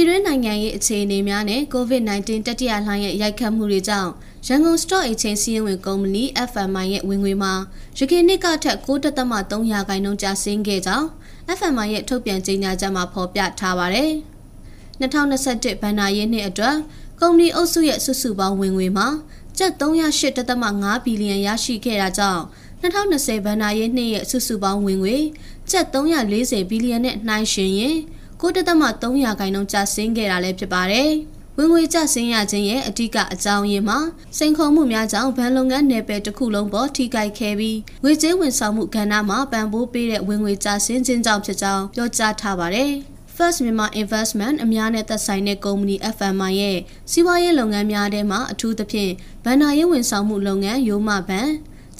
ပြည်တွင်းနိုင်ငံရဲ့အခြေအနေများနဲ့ COVID-19 တတိယလှိုင်းရဲ့ရိုက်ခတ်မှုတွေကြောင့်ရန်ကုန် Stock Exchange စီးရင်ဝင်ကုမ္ပဏီ FMI ရဲ့ဝင်ငွေမှာရခိုင်နှစ်ကထက်6.3ရာခိုင်နှုန်းကျဆင်းခဲ့ကြောင်း FMI ရဲ့ထုတ်ပြန်ကြေညာချက်မှာဖော်ပြထားပါတယ်။2021ဘဏ္ဍာရေးနှစ်အတွက်ကုမ္ပဏီအုပ်စုရဲ့စုစုပေါင်းဝင်ငွေမှာကျပ်308.5ဘီလီယံရရှိခဲ့တာကြောင့်2020ဘဏ္ဍာရေးနှစ်ရဲ့စုစုပေါင်းဝင်ငွေကျပ်340ဘီလီယံနဲ့နှိုင်းယှဉ်ရင် 9.3ရာခိုင်နှုန်းကျဆင်းခဲ့တာလည်းဖြစ်ပါတယ်။ဝင်ငွေကျဆင်းရခြင်းရဲ့အဓိကအကြောင်းရင်းမှာစိန်ခေါ်မှုများကြောင့်ဘဏ်လုပ်ငန်းနယ်ပယ်တစ်ခုလုံးပေါ်ထိခိုက်ခဲ့ပြီးငွေကြေးဝန်ဆောင်မှုကဏ္ဍမှာပံ့ပိုးပေးတဲ့ဝင်ငွေကျဆင်းခြင်းကြောင့်ဖြစ်ကြောင်းပြောကြားထားပါတယ်။ First Myanmar Investment အများနဲ့သက်ဆိုင်တဲ့ကုမ္ပဏီ FMI ရဲ့စီးပွားရေးလုပ်ငန်းများထဲမှာအထူးသဖြင့်ဗန္နာရေးဝန်ဆောင်မှုလုပ်ငန်းရိုးမဘဏ်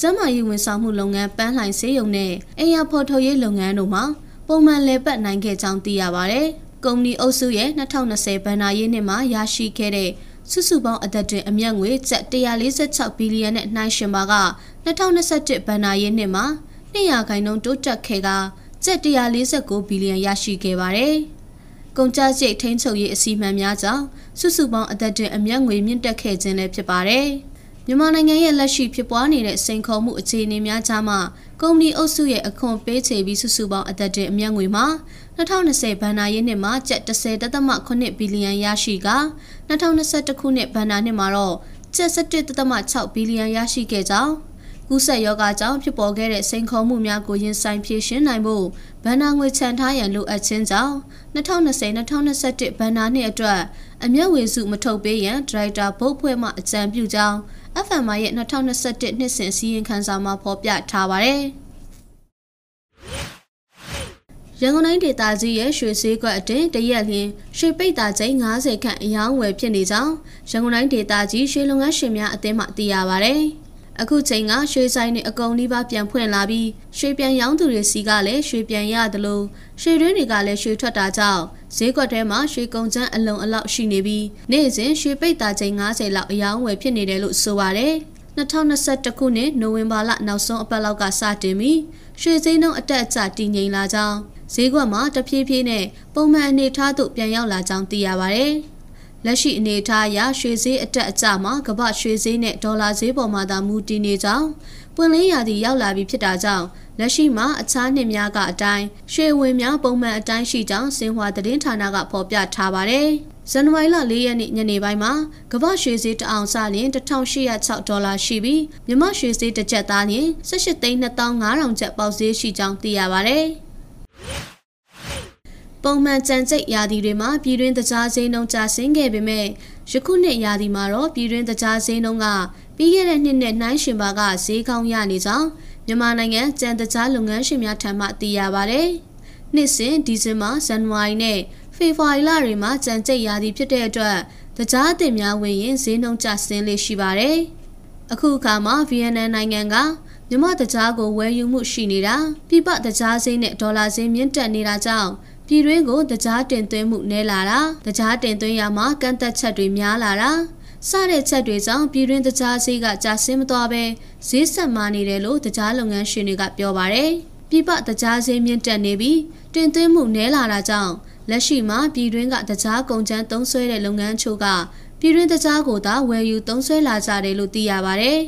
ကျန်းမာရေးဝန်ဆောင်မှုလုပ်ငန်းပန်းလှိုင်ဆေးရုံနဲ့အိမ်ယာဖော်ထုတ်ရေးလုပ်ငန်းတို့မှာ ပုံမှန်လည်ပတ်နိုင်ခဲ့ကြောင်းသိရပါဗျ။ကုမ္ပဏီအုပ်စုရဲ့2020ဘဏ္ဍာရေးနှစ်မှာရရှိခဲ့တဲ့စုစုပေါင်းအသက်တွင်အမြတ်ငွေကျပ်146ဘီလီယံနဲ့နှိုင်းယှဉ်ပါက2021ဘဏ္ဍာရေးနှစ်မှာ200ခိုင်နှုန်းတိုးတက်ခဲ့ကကျပ်149ဘီလီယံရရှိခဲ့ပါတယ်။ကုန်ကျစရိတ်ထိန်းချုပ်ရေးအစီအမံများကြောင့်စုစုပေါင်းအသက်တွင်အမြတ်ငွေမြင့်တက်ခဲ့ခြင်းလည်းဖြစ်ပါတယ်။ မြန်မာနိုင်ငံရဲ့လက်ရှိဖြစ်ပွားနေတဲ့စိန်ခေါ်မှုအခြေအနေများကြားမှာကုမ္ပဏီအုပ်စုရဲ့အခွန်ပေးချေပြီးစုစုပေါင်းအသက်တင်အမြတ်ငွေမှာ2020ဘဏ္ဍာရေးနှစ်မှာကျပ်10.8ဘီလီယံရရှိက2021ခုနှစ်ဘဏ္ဍာနှစ်မှာတော့ကျပ်17.6ဘီလီယံရရှိခဲ့ကြောင်း ကူးစက်ရောဂါကြောင့်ဖြစ်ပေါ်ခဲ့တဲ့စိန်ခေါ်မှုများကိုရင်ဆိုင်ဖြေရှင်းနိုင်ဖို့ဗန်နာငွေချန်ထားရန်လိုအပ်ခြင်းကြောင့်2020-2021ဘဏ္ဍာနှစ်အတွက်အမျက်ဝေစုမထုတ်ပေးရန်ဒရိုက်တာဘုတ်ဖွဲ့မှအကြံပြုကြောင်း FMI ရဲ့2021နှစ်စဉ်စီးရင်ခန်းစာမှာဖော်ပြထားပါတယ်။ရန်ကုန်တိုင်းဒေသကြီးရဲ့ရွှေစည်းကွက်အတွင်းတရက်လျင်ရွှေပိတ်တာကျိန်း90ခန့်အယောင်းဝယ်ဖြစ်နေကြောင်းရန်ကုန်တိုင်းဒေသကြီးရွှေလုပ်ငန်းရှင်များအသင်းမှသိရပါဗျ။ အခုချိန်ကရွှေဆိုင်တွေအကုန်နှိပါပြန်ဖွင့်လာပြီးရွှေပြန်ရောင်းသူတွေစီကလည်းရွှေပြန်ရတယ်လို့ရွှေတွင်းတွေကလည်းရွှေထွက်တာကြောင့်ဈေးကွက်ထဲမှာရွှေကုန်ချမ်းအလုံးအလောက်ရှိနေပြီးနေ့စဉ်ရွှေပိတ်တာချိန်90လောက်အယောင်းဝယ်ဖြစ်နေတယ်လို့ဆိုပါတယ်2021ခုနှစ်နိုဝင်ဘာလနောက်ဆုံးအပတ်လောက်ကစတင်ပြီးရွှေစည်းနှုန်းအတက်အကျတည်ငြိမ်လာကြောင်းဈေးကွက်မှာတဖြည်းဖြည်းနဲ့ပုံမှန်အနေအထားသို့ပြန်ရောက်လာကြောင်းသိရပါဗျ။ လက်ရှိအနေအထားအရရွှေဈေးအတက်အကျမှာကမ္ဘာရွှေဈေးနဲ့ဒေါ်လာဈေးပေါ်မှာသာမူတည်နေကြောင်းပွင့်လင်းရာသီရောက်လာပြီဖြစ်တာကြောင့်လက်ရှိမှာအခြားနှစ်များကအတိုင်းရွှေဝင်များပုံမှန်အတိုင်းရှိကြောင်းစင်ဟွာသတင်းဌာနကဖော်ပြထားပါတယ်။ဇန်နဝါရီလ၄ရက်နေ့ညနေပိုင်းမှာကမ္ဘာရွှေဈေးတအောင်စလျင်1806ဒေါ်လာရှိပြီးမြမရွှေဈေးတစ်ကျပ်သားလျင်18သိန်း2500ကျပ်ပေါက်ဈေးရှိကြောင်းသိရပါတယ်။ ပုံမှန်ကြံကြိတ်ရာသီတွေမှာပြည်တွင်းတကြားဈေးနှုန်းကျဆင်းခဲ့ပေမဲ့ယခုနှစ်ရာသီမှာတော့ပြည်တွင်းတကြားဈေးနှုန်းကပြီးခဲ့တဲ့နှစ်နဲ့နှိုင်းယှဉ်ပါကဈေးကောင်းရနေကြောင်းမြန်မာနိုင်ငံကြံတကြားလုပ်ငန်းရှင်များထံမှသိရပါဗျ။နှစ်စဉ်ဒီဇင်ဘာဇန်နဝါရီနဲ့ဖေဖော်ဝါရီလတွေမှာကြံကြိတ်ရာသီဖြစ်တဲ့အတွက်တကြားအသစ်များဝင်ရင်ဈေးနှုန်းကျဆင်းလေးရှိပါတယ်။အခုအခါမှာဗီယက်နမ်နိုင်ငံကမြမတကြားကိုဝယ်ယူမှုရှိနေတာပြပတကြားဈေးနဲ့ဒေါ်လာဈေးမြင့်တက်နေတာကြောင့် ပြည်တွင်းကိုတကြားတင်သွင်းမှုနည်းလာတာတကြားတင်သွင်းရမှာကန့်သက်ချက်တွေများလာတာစတဲ့ချက်တွေကြောင့်ပြည်တွင်းတကြားဈေးကကျဆင်းမသွားပဲဈေးဆက်မာနေတယ်လို့တကြားလုပ်ငန်းရှင်တွေကပြောပါတယ်ပြပတကြားဈေးမြင့်တက်နေပြီးတင်သွင်းမှုနည်းလာတာကြောင့်လက်ရှိမှာပြည်တွင်းကတကြားကုန်ကျန်းသုံးဆွဲတဲ့လုပ်ငန်းချို့ကပြည်တွင်းတကြားကိုသာဝယ်ယူသုံးဆွဲလာကြတယ်လို့သိရပါတယ်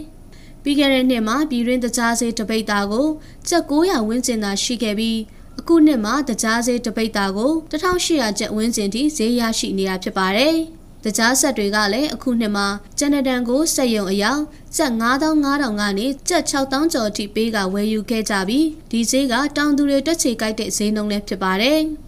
ပြီးခဲ့တဲ့နှစ်မှာပြည်တွင်းတကြားဈေးတပိတ်သားကိုကျပ်900ဝန်းကျင်သာရှိခဲ့ပြီး အခုနှစ်မှာတကြားဈေးတပိတ်တာကို1800ကျပ်ဝန်းကျင်ထိဈေးရရှိနေတာဖြစ်ပါတယ်။တကြားဆက်တွေကလည်းအခုနှစ်မှာဂျန်နတန်ကိုစက်ရုံအယောင်ကျပ်9500ကနေကျပ်6000ကျော်အထိပေးကဝယ်ယူခဲ့ကြပြီးဒီဈေးကတောင်သူတွေတက်ချေကြိုက်တဲ့ဈေးနှုန်းလည်းဖြစ်ပါတယ်။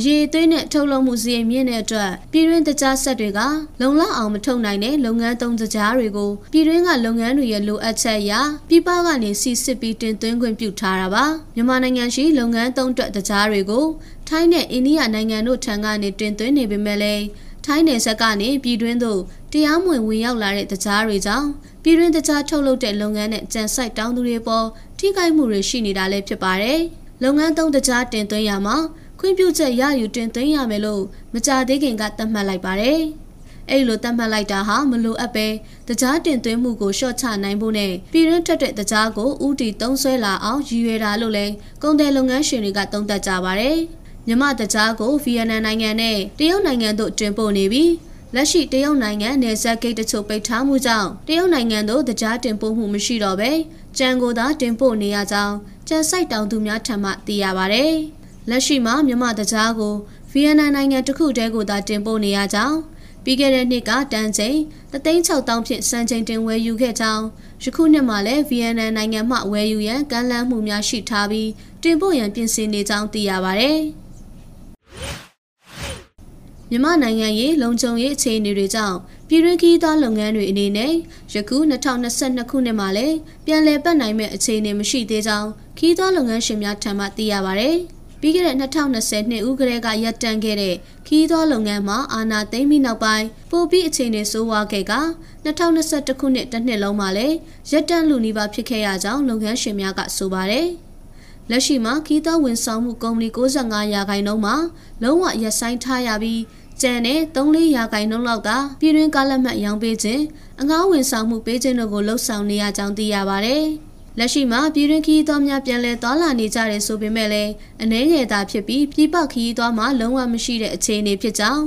အရေးသွေးနဲ့ထုတ်လုပ်မှုစရိတ်မြင့်တဲ့အတွက်ပြည်တွင်းတကြားဆက်တွေကလုံလောက်အောင်မထုတ်နိုင်တဲ့လုပ်ငန်းသုံးတကြားတွေကိုပြည်တွင်းကလုပ်ငန်းတွေရဲ့လိုအပ်ချက်အရပြည်ပကနေစီစစ်ပြီးတင်သွင်းခွင့်ပြုထားတာပါမြန်မာနိုင်ငံရှိလုပ်ငန်းသုံးအတွက်တကြားတွေကိုထိုင်းနဲ့အိန္ဒိယနိုင်ငံတို့ထံကနေတင်သွင်းနေပေမဲ့လည်းထိုင်းနယ်စပ်ကနေပြည်တွင်းသို့တရားမဝင်ဝင်ရောက်လာတဲ့တကြားတွေကြောင့်ပြည်တွင်းတကြားထုတ်လုပ်တဲ့လုပ်ငန်းနဲ့ကြံစိုက်တောင်းသူတွေပေါ်ထိခိုက်မှုတွေရှိနေတာလည်းဖြစ်ပါတယ်။လုပ်ငန်းသုံးတကြားတင်သွင်းရမှာ ခွင့်ပြုချက်ရယူတင်သွင်းရမယ်လို့မကြသေးခင်ကသတ်မှတ်လိုက်ပါတယ်။အဲ့လိုသတ်မှတ်လိုက်တာဟာမလိုအပ်ပဲတကြားတင်သွင်းမှုကိုရှော့ချနိုင်ဖို့နဲ့ပြည်တွင်းထွက်တဲ့တကြားကိုဥတီသုံးဆွဲလာအောင်ရည်ရွယ်တာလို့လည်းကုန်တယ်လုပ်ငန်းရှင်တွေကသုံးသပ်ကြပါတယ်။မြမတကြားကိုဗီယက်နမ်နိုင်ငံနဲ့တရုတ်နိုင်ငံတို့တင်ပို့နေပြီးလက်ရှိတရုတ်နိုင်ငံနယ်စပ်ဂိတ်တချို့ပိတ်ထားမှုကြောင့်တရုတ်နိုင်ငံတို့တကြားတင်ပို့မှုမရှိတော့ပဲကြံကိုသာတင်ပို့နေရကြောင်းကြံစိုက်တောင်သူများထံမှသိရပါဗျ။ လက်ရှိမှာမြမတကြားကိုဗီယက်နမ်နိုင်ငံတစ်ခုတည်းကိုသာတင်ပို့နေရကြောင်းပြီးခဲ့တဲ့နှစ်ကတန်ချိန်36000ဖြင့်စံချိန်တင်ဝယ်ယူခဲ့ကြောင်းယခုနှစ်မှာလည်းဗီယက်နမ်နိုင်ငံမှဝယ်ယူရန်ကမ်းလှမ်းမှုများရှိထားပြီးတင်ပို့ရန်ပြင်ဆင်နေကြောင်းသိရပါဗျ။မြန်မာနိုင်ငံရေးလုံခြုံရေးအခြေအနေတွေကြောင့်ပြည်တွင်းခီးသားလုပ်ငန်းတွေအနေနဲ့ယခု2022ခုနှစ်မှာလည်းပြန်လည်ပတ်နိုင်မဲ့အခြေအနေမရှိသေးကြောင်းခီးသားလုပ်ငန်းရှင်များထံမှသိရပါဗျ။ ပြီးခဲ့တဲ့2020နှစ်ဦးကလေးကရပ်တန့်ခဲ့တဲ့ခီးသောလုပ်ငန်းမှာအာဏာသိမ်းပြီးနောက်ပိုင်းပိုပြီးအခြေအနေဆိုးဝါးခဲ့က2021ခုနှစ်တစ်နှစ်လုံးမှာလည်းရပ်တန့်လူနီးပါးဖြစ်ခဲ့ရကြောင်းလုပ်ငန်းရှင်များကဆိုပါတယ်။လက်ရှိမှာခီးသောဝန်ဆောင်မှုကုမ္ပဏီ65ရာခိုင်နှုန်းမှာလုံးဝရပ်ဆိုင်းထားရပြီးကျန်တဲ့3-4ရာခိုင်နှုန်းလောက်ကပြည်တွင်းကားလက်မှတ်ရောင်းပေးခြင်းအငှားဝန်ဆောင်မှုပေးခြင်းတို့ကိုလှုပ်ဆောင်နေရကြောင်းသိရပါဗျ။ လက်ရှိမှာပြည်တွင်းခီးသွားများပြန်လည်သွားလာနေကြတယ်ဆိုပေမဲ့လည်းအနှဲငယ်သာဖြစ်ပြီးပြည်ပခီးသွားမှာလုံးဝမရှိတဲ့အခြေအနေဖြစ်ကြောင်း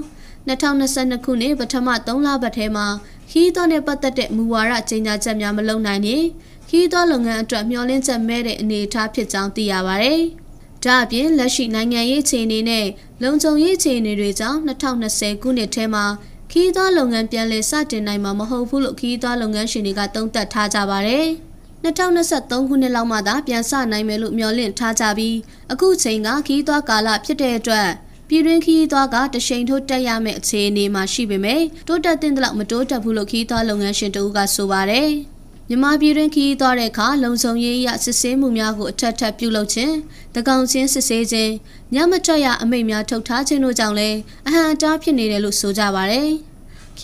2022ခုနှစ်ပထမ3လပတ်ထဲမှာခီးသွားနဲ့ပတ်သက်တဲ့မူဝါဒကြေညာချက်များမလုပ်နိုင်ရင်ခီးသွားလုပ်ငန်းအတွက်မျှော်လင့်ချက်မဲ့တဲ့အနေအထားဖြစ်ကြောင်းသိရပါဗျ။ဒါအပြင်လက်ရှိနိုင်ငံရေးအခြေအနေနဲ့လုံခြုံရေးအခြေအနေတွေကြောင့်2020ခုနှစ်ထဲမှာခီးသွွားလုပ်ငန်းပြန်လည်စတင်နိုင်မှာမဟုတ်ဘူးလို့ခီးသွွားလုပ်ငန်းရှင်တွေကသုံးသပ်ထားကြပါတယ်။ 2023ခုနှစ်လောက်မှသာပြန်ဆနိုင်မယ်လို့မျှော်လင့်ထားကြပြီးအခုချိန်ကခီးသွွားကာလဖြစ်တဲ့အတွက်ပြည်တွင်းခီးသွွားကတရှိန်ထိုးတက်ရမယ့်အခြေအနေမှာရှိပေမဲ့တိုးတက်တဲ့လောက်မတိုးတက်ဘူးလို့ခီးသွွားလုပ်ငန်းရှင်တို့ကဆိုပါတယ်။မြန်မာပြည်တွင်ခီးသွားတဲ့အခါလုံခြုံရေးအရစစ်ဆေးမှုများကိုအထက်ထပ်ပြုလုပ်ခြင်းတကောင်ချင်းစစ်ဆေးခြင်းညမထွက်ရအမိန့်များထုတ်ထားခြင်းတို့ကြောင့်လည်းအဟံအတားဖြစ်နေတယ်လို့ဆိုကြပါဗျ။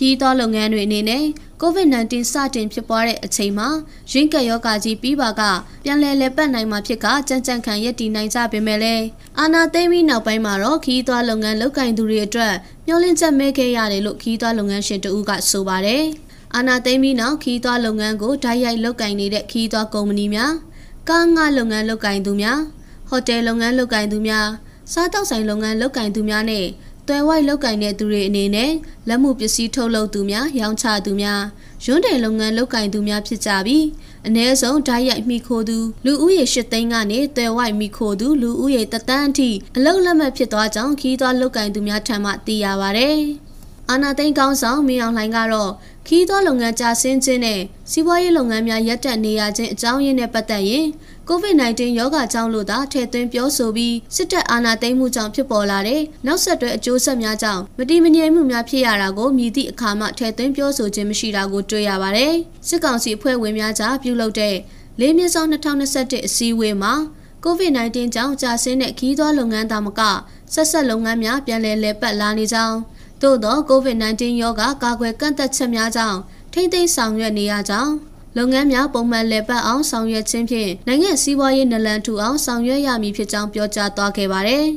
ခီးသွားလုပ်ငန်းတွေအနေနဲ့ COVID-19 စတင်ဖြစ်ပွားတဲ့အချိန်မှာရင်းကက်ယောဂါကြီးပြီးပါကပြန်လည်လက်ပတ်နိုင်မှာဖြစ်ကကြံ့ကြံ့ခံရည်တည်နိုင်ကြပေမဲ့လည်းအာနာသိမ်းပြီးနောက်ပိုင်းမှာတော့ခီးသွားလုပ်ငန်းလုပ်ကင်သူတွေအတွက်မျှော်လင့်ချက်မဲခဲ့ရတယ်လို့ခီးသွားလုပ်ငန်းရှင်တဦးကဆိုပါတယ်။အာနာသိမ်းပြီးနောက်ခီးသွွားလုပ်ငန်းကိုဓာတ်ရိုက်လုပ်ကင်နေတဲ့ခီးသွွားကုမ္ပဏီများကားငှလုပ်ငန်းလုပ်ကင်သူများဟိုတယ်လုပ်ငန်းလုပ်ကင်သူများစားတောက်ဆိုင်လုပ်ငန်းလုပ်ကင်သူများနဲ့ တွယ်ဝိုက်လုပ်ကင်တဲ့သူတွေအနေနဲ့လက်မှုပစ္စည်းထုတ်လုပ်သူများရောင်းချသူများရွန်းတယ်လုပ်ငန်းလုပ်ကင်သူများဖြစ်ကြပြီးအ ਨੇ ဆုံးဓာတ်ရိုက်မိခိုသူလူဦးရေ၈သိန်းကနေတွယ်ဝိုက်မိခိုသူလူဦးရေတသန်းအထိအလုတ်လက်မဲ့ဖြစ်သွားကြောင်းခီးသွွားလုပ်ကင်သူများထံမှသိရပါဗျ။အာနာသိန်းကောင်းဆောင်မင်းအောင်လှိုင်ကတော့ခီးသောလုပ်ငန်းကြာဆင်းခြင်းနဲ့စီးပွားရေးလုပ်ငန်းများရပ်တန့်နေရခြင်းအကြောင်းရင်းနဲ့ပတ်သက်ရင် COVID-19 ရောဂါကြောင့်လို့သာထည့်သွင်းပြောဆိုပြီးစစ်တပ်အာဏာသိမ်းမှုကြောင့်ဖြစ်ပေါ်လာတဲ့နောက်ဆက်တွဲအကျိုးဆက်များကြောင့်မတိမငြိမ်မှုများဖြစ်ရတာကိုမြည်သည့်အခါမှထည့်သွင်းပြောဆိုခြင်းမရှိတာကိုတွေ့ရပါတယ်။စစ်ကောင်စီအဖွဲ့ဝင်များကြားပြုလုပ်တဲ့လေးမြင့်ဆောင်2021အစည်းအဝေးမှာ COVID-19 ကြောင့်ကြာဆင်းတဲ့ခီးသွွားလုပ်ငန်းသားမကဆက်ဆက်လုပ်ငန်းများပြန်လည်လည်ပတ်လာနေကြောင်းသို့သော COVID-19 ရောဂါကာကွယ်ကန့်သက်ချက်များကြောင့်ထိမ့်သိမ်းဆောင်ရွက်နေရကြောင်း လုပ်ငန်းများပုံမှန်လည်ပတ်အောင်ဆောင်ရွက်ခြင်းဖြင့်နိုင်ငံစည်းဝါးရေးနလန်ထူအောင်ဆောင်ရွက်ရမည်ဖြစ်ကြောင်းပြောကြားသွားခဲ့ပါတယ်။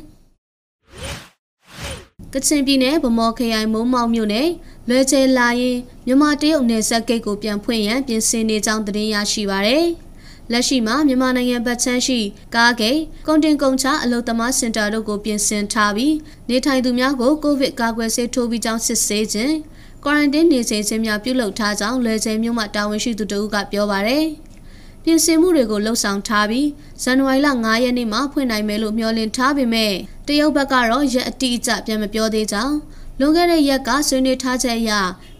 ကချင်ပြည်နယ်ဗမော်ခရိုင်မုံမောက်မြို့နယ်လွယ်ချေလာရင်မြန်မာတရုတ်နယ်စပ်ဂိတ်ကိုပြန်ဖွင့်ရန်ပြင်ဆင်နေကြောင်းသတင်းရရှိပါရယ်။လက်ရှိမှာမြန်မာနိုင်ငံဗတ်ချမ်းရှိကားဂိတ်ကုန်တင်ကုန်ချအလုသမားစင်တာတို့ကိုပြင်ဆင်ထားပြီးနေထိုင်သူများကိုကိုဗစ်ကာကွယ်ဆေးထိုးပြီးကြောင်းစစ်ဆေးခြင်း ကွာရန်တင်းနေချိန်ချင်းများပြုလုပ်ထားကြောင်းလွယ်ကျဲမြို့မှတာဝန်ရှိသူတို့ကပြောပါရယ်ပြင်ဆင်မှုတွေကိုလှုပ်ဆောင်ထားပြီးဇန်နဝါရီလ9ရက်နေ့မှာဖွင့်နိုင်မယ်လို့မျှော်လင့်ထားပေမဲ့တရုတ်ဘက်ကတော့ရက်အတိအကျပြန်မပြောသေးကြောင်းလွန်ခဲ့တဲ့ရက်ကဆွေးနွေးထားချက်အရ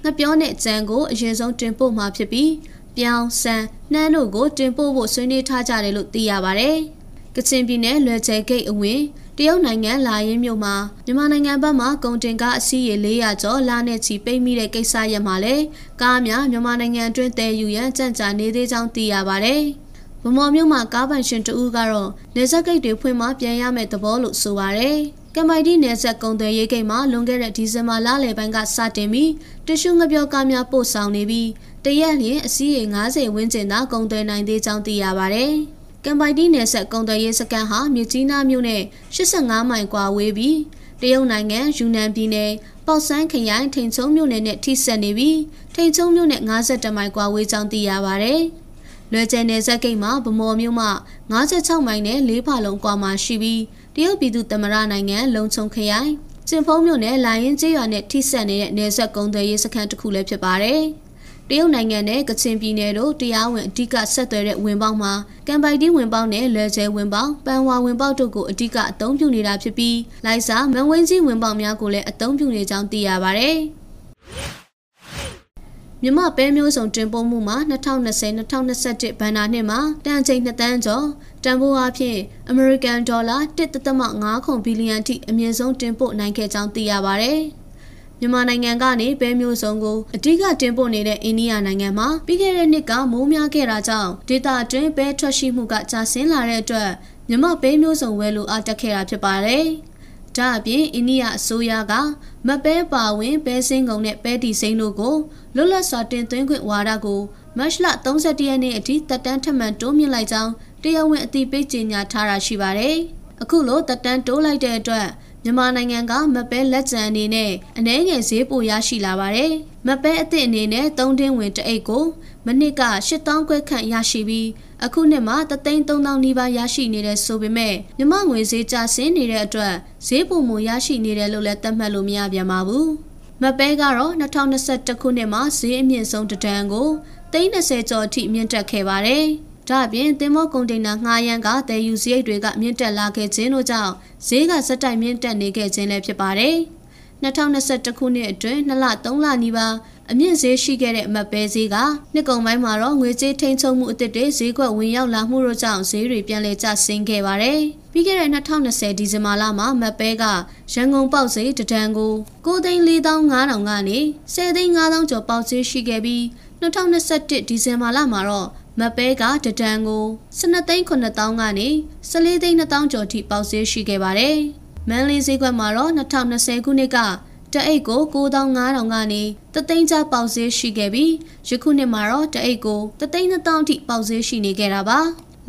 ငပြောနဲ့ကြံကိုအရင်ဆုံးတင်ပို့မှာဖြစ်ပြီးပြောင်းဆန်နှမ်းတို့ကိုတင်ပို့ဖို့ဆွေးနွေးထားကြတယ်လို့သိရပါဗျ။ကချင်ပြည်နယ်လွယ်ကျဲဂိတ်အဝင် တရုတ်နိုင်ငံလာရင်မြို့မှာမြန်မာနိုင်ငံဘက်မှကုန်တင်ကားအစီးရေ400ကျော်လာနဲ့ချီပိတ်မိတဲ့ကိစ္စရပ်မှာလည်းကားများမြန်မာနိုင်ငံအတွင်းတည်ယူရန်ကြံ့ကြာနေသေးကြောင်းသိရပါဗျ။ဗမော်မြို့မှာကားပိုင်ရှင်တဦးကတော့နေဆက်ဂိတ်တွေဖွင့်မှပြန်ရမယ့်သဘောလို့ဆိုပါရယ်ကမိုင်ဒီနယ်ဆက်ကုံသွယ်ရေးဂိတ်မှာလွန်ခဲ့တဲ့ဒီဇင်ဘာလလယ်ပိုင်းကစတင်ပြီးတ िश ူငပြောကားများပို့ဆောင်နေပြီးတရက်လျင်အစီးရေ90ဝန်းကျင်သာကုန်သွယ်နိုင်သေးကြောင်းသိရပါဗျ။ ကမ်ပိုင်တီနယ်ဆက်ကုန်သွယ်ရေးစကန်ဟာမြကြီးနားမြို့နဲ့85မိုင်ကွာဝေးပြီးတရုတ်နိုင်ငံယူနန်ပြည်နယ်ပေါ့ဆန်းခရိုင်ထိန်ချုံမြို့နယ်နဲ့ထိစပ်နေပြီးထိန်ချုံမြို့နယ်52မိုင်ကွာဝေးကြောင်းသိရပါဗျ။ကလွယ်ကျယ်နယ်စပ်ဂိတ်မှာဗမော်မြို့မှ56မိုင်နဲ့၄ဖာလုံးကွာမှာရှိပြီးတရုတ်ပြည်သူ့သမ္မတနိုင်ငံလုံခြုံခရိုင်ကျင်ဖုံးမြို့နယ်လိုင်ရင်ကျေးရွာနဲ့ထိစပ်နေတဲ့နယ်စပ်ကုန်းသွယ်ရေးစခန်းတစ်ခုလည်းဖြစ်ပါတယ်။ တရုတ်နိုင်ငံနဲ့ကချင်ပြည်နယ်တို့တရားဝင်အဓိကဆက်သွယ်တဲ့ဝင်ပေါက်မှာကံပိုက်တီးဝင်ပေါက်နဲ့လွယ်ကျဲဝင်ပေါက်ပန်ဝါဝင်ပေါက်တို့ကိုအဓိကအသုံးပြုနေတာဖြစ်ပြီးလိုက်စာမန်ဝင်းကြီးဝင်ပေါက်များကိုလည်းအသုံးပြုနေကြောင်းသိရပါတယ်။မြမပဲမျိုးစုံတင်ပို့မှုမှာ2020-2021ဘဏ္ဍာနှစ်မှာတန်ချိန်2တန်းကျော်တန်ဖိုးအဖြစ်အမေရိကန်ဒေါ်လာ1.5ခုဘီလီယံထိအမြင့်ဆုံးတင်ပို့နိုင်ခဲ့ကြောင်းသိရပါဗျ။ မြန်မာနိုင်ငံကနေပဲမျိုးစုံကိုအဓိကတင်ပို့နေတဲ့အိန္ဒိယနိုင်ငံမှာပြီးခဲ့တဲ့နှစ်ကမိုးများခဲ့တာကြောင့်ဒေတာအတွင်းပဲထွက်ရှိမှုကကျဆင်းလာတဲ့အတွက်မြန်မာပဲမျိုးစုံဝယ်လိုအားတက်ခဲ့တာဖြစ်ပါတယ်။ဒါအပြင်အိန္ဒိယအစိုးရကမပဲပါဝင်ပဲစင်းကုံနဲ့ပဲတီစိမ့်တို့ကိုလွတ်လပ်စွာတင်သွင်းခွင့်ဝါဒကိုမတ်လ31ရက်နေ့အထိတက်တန်းထပ်မံတိုးမြင့်လိုက်ကြောင်းတရားဝင်အသိပေးကြေညာထားတာရှိပါတယ်။အခုလိုတက်တန်းတိုးလိုက်တဲ့အတွက် မြန်မာနိုင်ငံကမပဲလက်ကျန်အနေနဲ့အနှဲငယ်ဈေးပိုရရှိလာပါတယ်။မပဲအသစ်အနေနဲ့၃တင်းဝင်တအိတ်ကိုမနစ်က8000ခွဲခန့်ရရှိပြီးအခုနှစ်မှာ33000နီးပါးရရှိနေတဲ့ဆိုပေမဲ့မြမငွေဈေးကျဆင်းနေတဲ့အတွက်ဈေးပုံမရရှိနေတယ်လို့လည်းသတ်မှတ်လို့မရပြန်ပါဘူး။မပဲကတော့2021ခုနှစ်မှာဈေးအမြင့်ဆုံးတဒန်းကို330ကျော်အထိမြင့်တက်ခဲ့ပါတယ်။ ဒါ့အပြင်တင်မောကုန်တင်နာငှားရမ်းကတည်ယူစရိတ်တွေကမြင့်တက်လာခဲ့ခြင်းတို့ကြောင့်ဈေးကစက်တိုက်မြင့်တက်နေခဲ့ခြင်းလည်းဖြစ်ပါတယ်။2021ခုနှစ်အတွင်း2လ3လနီးပါးအမြင့်ဈေးရှိခဲ့တဲ့အမတ်ပဲဈေးကနှစ်ကုန်ပိုင်းမှာတော့ငွေကြေးထိန်းချုပ်မှုအသစ်တွေဈေးကွက်ဝင်ရောက်လာမှုတို့ကြောင့်ဈေးတွေပြန်လည်ကျဆင်းခဲ့ပါတယ်။ပြီးခဲ့တဲ့2020ဒီဇင်ဘာလမှာမတ်ပဲကရန်ကုန်ပေါက်ဈေးတဒံကို9,4500ကနေ10,5000ကျော်ပေါက်ဈေးရှိခဲ့ပြီး2021ဒီဇင်ဘာလမှာတော့ မပဲကတဒံကို12,9000ကနေ14,2000ကျော်ထိပေါက်ဈေးရှိခဲ့ပါတယ်။မန်လေးဈေးကွက်မှာတော့2020ခုနှစ်ကတအိတ်ကို9500ကနေတသိန်းကျပေါက်ဈေးရှိခဲ့ပြီးယခုနှစ်မှာတော့တအိတ်ကိုတသိန်း1000ထိပေါက်ဈေးရှိနေခဲ့တာပါ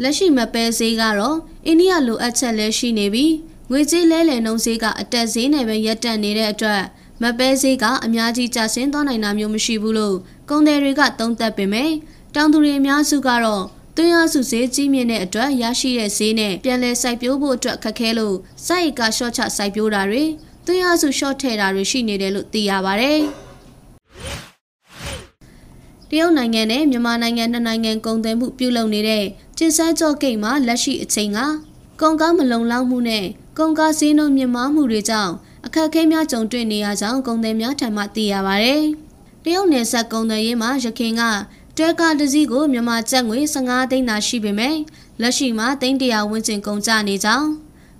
လက်ရှိမပဲဈေးကတော့အိန္ဒိယလိုအပ်ချက်လည်းရှိနေပြီးငွေကြေးလဲလှယ်နှုန်းဈေးကအတက်ဈေးနဲ့ပဲရပ်တန့်နေတဲ့အတွက်မပဲဈေးကအများကြီးကျဆင်းသွားနိုင်တာမျိုးမရှိဘူးလို့ကုန်သည်တွေကသုံးသပ်ပေမဲ့ တောင်သူတွေအများစုကတော့သွင်းအားစုဈေးကြီးမြင့်တဲ့အတွက်ရရှိတဲ့ဈေးနဲ့ပြန်လည်စိုက်ပျိုးဖို့အတွက်ခက်ခဲလို့စိုက်ကရှော့ချစိုက်ပျိုးတာတွေသွေးအားစုရှော့ထည့်တာတွေရှိနေတယ်လို့သိရပါဗျ။တရုတ်နိုင်ငံနဲ့မြန်မာနိုင်ငံနှစ်နိုင်ငံကုန်သွယ်မှုပြုလုပ်နေတဲ့ကျင်းစန်းကြော့ဂိတ်မှာလက်ရှိအချိန်ကကုန်ကားမလုံလောက်မှုနဲ့ကုန်ကားဈေးနှုန်းမြင့်မားမှုတွေကြောင့်အခက်အခဲများကြုံတွေ့နေရကြောင်းကုန်သည်များထံမှသိရပါဗျ။တရုတ်နယ်စပ်ကုန်သွယ်ရေးမှာရခိုင်က တွဲကားတစ်စီးကိုမြန်မာကျပ်ငွေ15သိန်းသာရှိပေမဲ့လက်ရှိမှာသိန်း100ဝန်းကျင်ကုန်ကျနေကြောင်း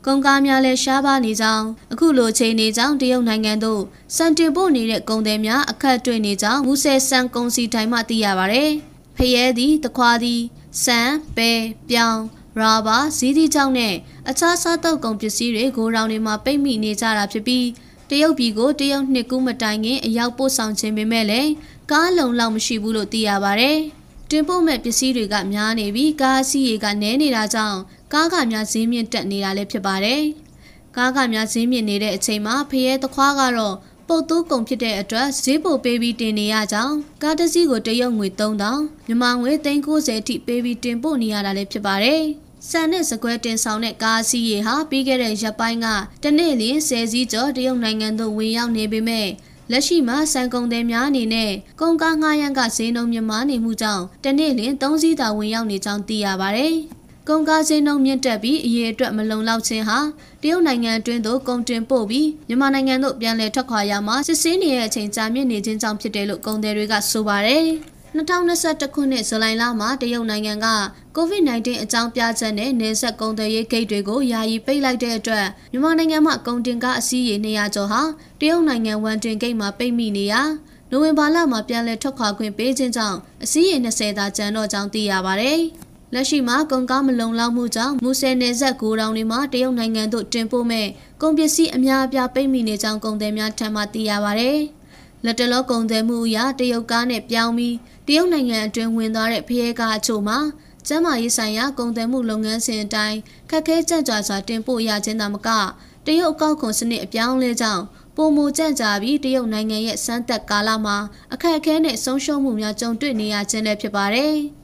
ကုန်ကားများလည်းရှားပါနေကြောင်းအခုလိုချိန်နေကြောင်းတရုတ်နိုင်ငံသို့စံတင်ပို့နေတဲ့ကုန်သည်များအခက်တွေ့နေကြောင်းမူဆယ်စံကုန်စီတိုင်းမှသိရပါဗျ။ဖရဲသည်တခွားသည်စံပဲပြောင်းရာဘာဇီးသီးကြောင့်နဲ့အခြားစားတောက်ကုန်ပစ္စည်းတွေကိုရောင်တွေမှာပိတ်မိနေကြတာဖြစ်ပြီးတရုတ်ပြည်ကိုတရုတ်နှစ်ကူးမတိုင်ခင်အရောက်ပို့ဆောင်ခြင်းပေမဲ့လည်း ကားလုံလောက်မရှိဘူးလို့သိရပါဗျ။တင်ပို့မဲ့ပစ္စည်းတွေကများနေပြီးကားအစီးတွေကနည်းနေတာကြောင့်ကားကများဈေးမြင့်တက်နေတာလည်းဖြစ်ပါတယ်။ကားကများဈေးမြင့်နေတဲ့အချိန်မှာဖရဲသခွားကတော့ပုတ်သိုးကုန်ဖြစ်တဲ့အတွက်ဈေးပိုပေးပြီးတင်နေရကြောင်းကားတစ်စီးကိုတရုတ်ငွေ3000မြန်မာငွေ390အထိပေးပြီးတင်ပို့နေရတာလည်းဖြစ်ပါတယ်။ဆန်နဲ့စကွဲတင်ဆောင်တဲ့ကားစီးရေဟာပြီးခဲ့တဲ့ရက်ပိုင်းကတနေ့လျင်10စီးကျော်တရုတ်နိုင်ငံသို့ဝင်ရောက်နေပေမဲ့ လက်ရှိမှာစံကုန်သည်များအနေနဲ့ကုန်ကားငှားရမ်းကဈေးနှုန်းမြင့်မားနေမှုကြောင့်တနေ့လျင်3စီးသာဝင်ရောက်နေကြောင်းသိရပါဗျ။ကုန်ကားဈေးနှုန်းမြင့်တက်ပြီးအရေးအတွက်မလုံလောက်ခြင်းဟာတရုတ်နိုင်ငံအတွင်းသို့ကုန်တင်ပို့ပြီးမြန်မာနိုင်ငံသို့ပြန်လည်ထွက်ခွာရမှာစစ်ဆေးနေတဲ့အချိန်ကြာမြင့်နေခြင်းကြောင့်ဖြစ်တယ်လို့ကုန်သည်တွေကဆိုပါတယ်။ 2021ခုနှစ်ဇူလိုင်လမှာတရုတ်နိုင်ငံက COVID-19 အကြောင်းပြချက်နဲ့နေဆက်ကုန်သွယ်ရေးဂိတ်တွေကိုယာယီပိတ်လိုက်တဲ့အတွက်မြန်မာနိုင်ငံမှာကုန်တင်ကားအစီးရေ200ကျော်ဟာတရုတ်နိုင်ငံဝန်တင်ဂိတ်မှာပိတ်မိနေရာနိုဝင်ဘာလမှာပြန်လည်ထွက်ခွာခွင့်ပေးခြင်းကြောင့်အစီးရေ20သာကျန်တော့ကြောင်းသိရပါတယ်။လက်ရှိမှာကုန်ကားမလုံလောက်မှုကြောင့်မူဆယ်နယ်စပ်ဂိုတောင်တွေမှာတရုတ်နိုင်ငံသို့တင်ပို့မဲ့ကုန်ပစ္စည်းအများအပြားပိတ်မိနေကြောင်းကုန်သည်များထံမှသိရပါဗျ။လက်တလောကုန်သည်မှုအရတရုတ်ကားနဲ့ပြောင်းပြီး တရုတ်နိုင်ငံအတွင်းဝင်သွားတဲ့ဖရဲကားအချို့မှာကျန်းမာရေးဆိုင်ရာကုန်သွယ်မှုလုပ်ငန်းစဉ်အတိုင်းခက်ခဲကြန့်ကြာစွာတင်ပို့ရခြင်းသာမကတရုတ်အကောက်ခွန်စနစ်အပြောင်းလဲကြောင့်ပုံမူကြန့်ကြာပြီးတရုတ်နိုင်ငံရဲ့စမ်းသက်ကာလမှာအခက်အခဲနဲ့ဆုံးရှုံးမှုများကြုံတွေ့နေရခြင်းလည်းဖြစ်ပါတယ်။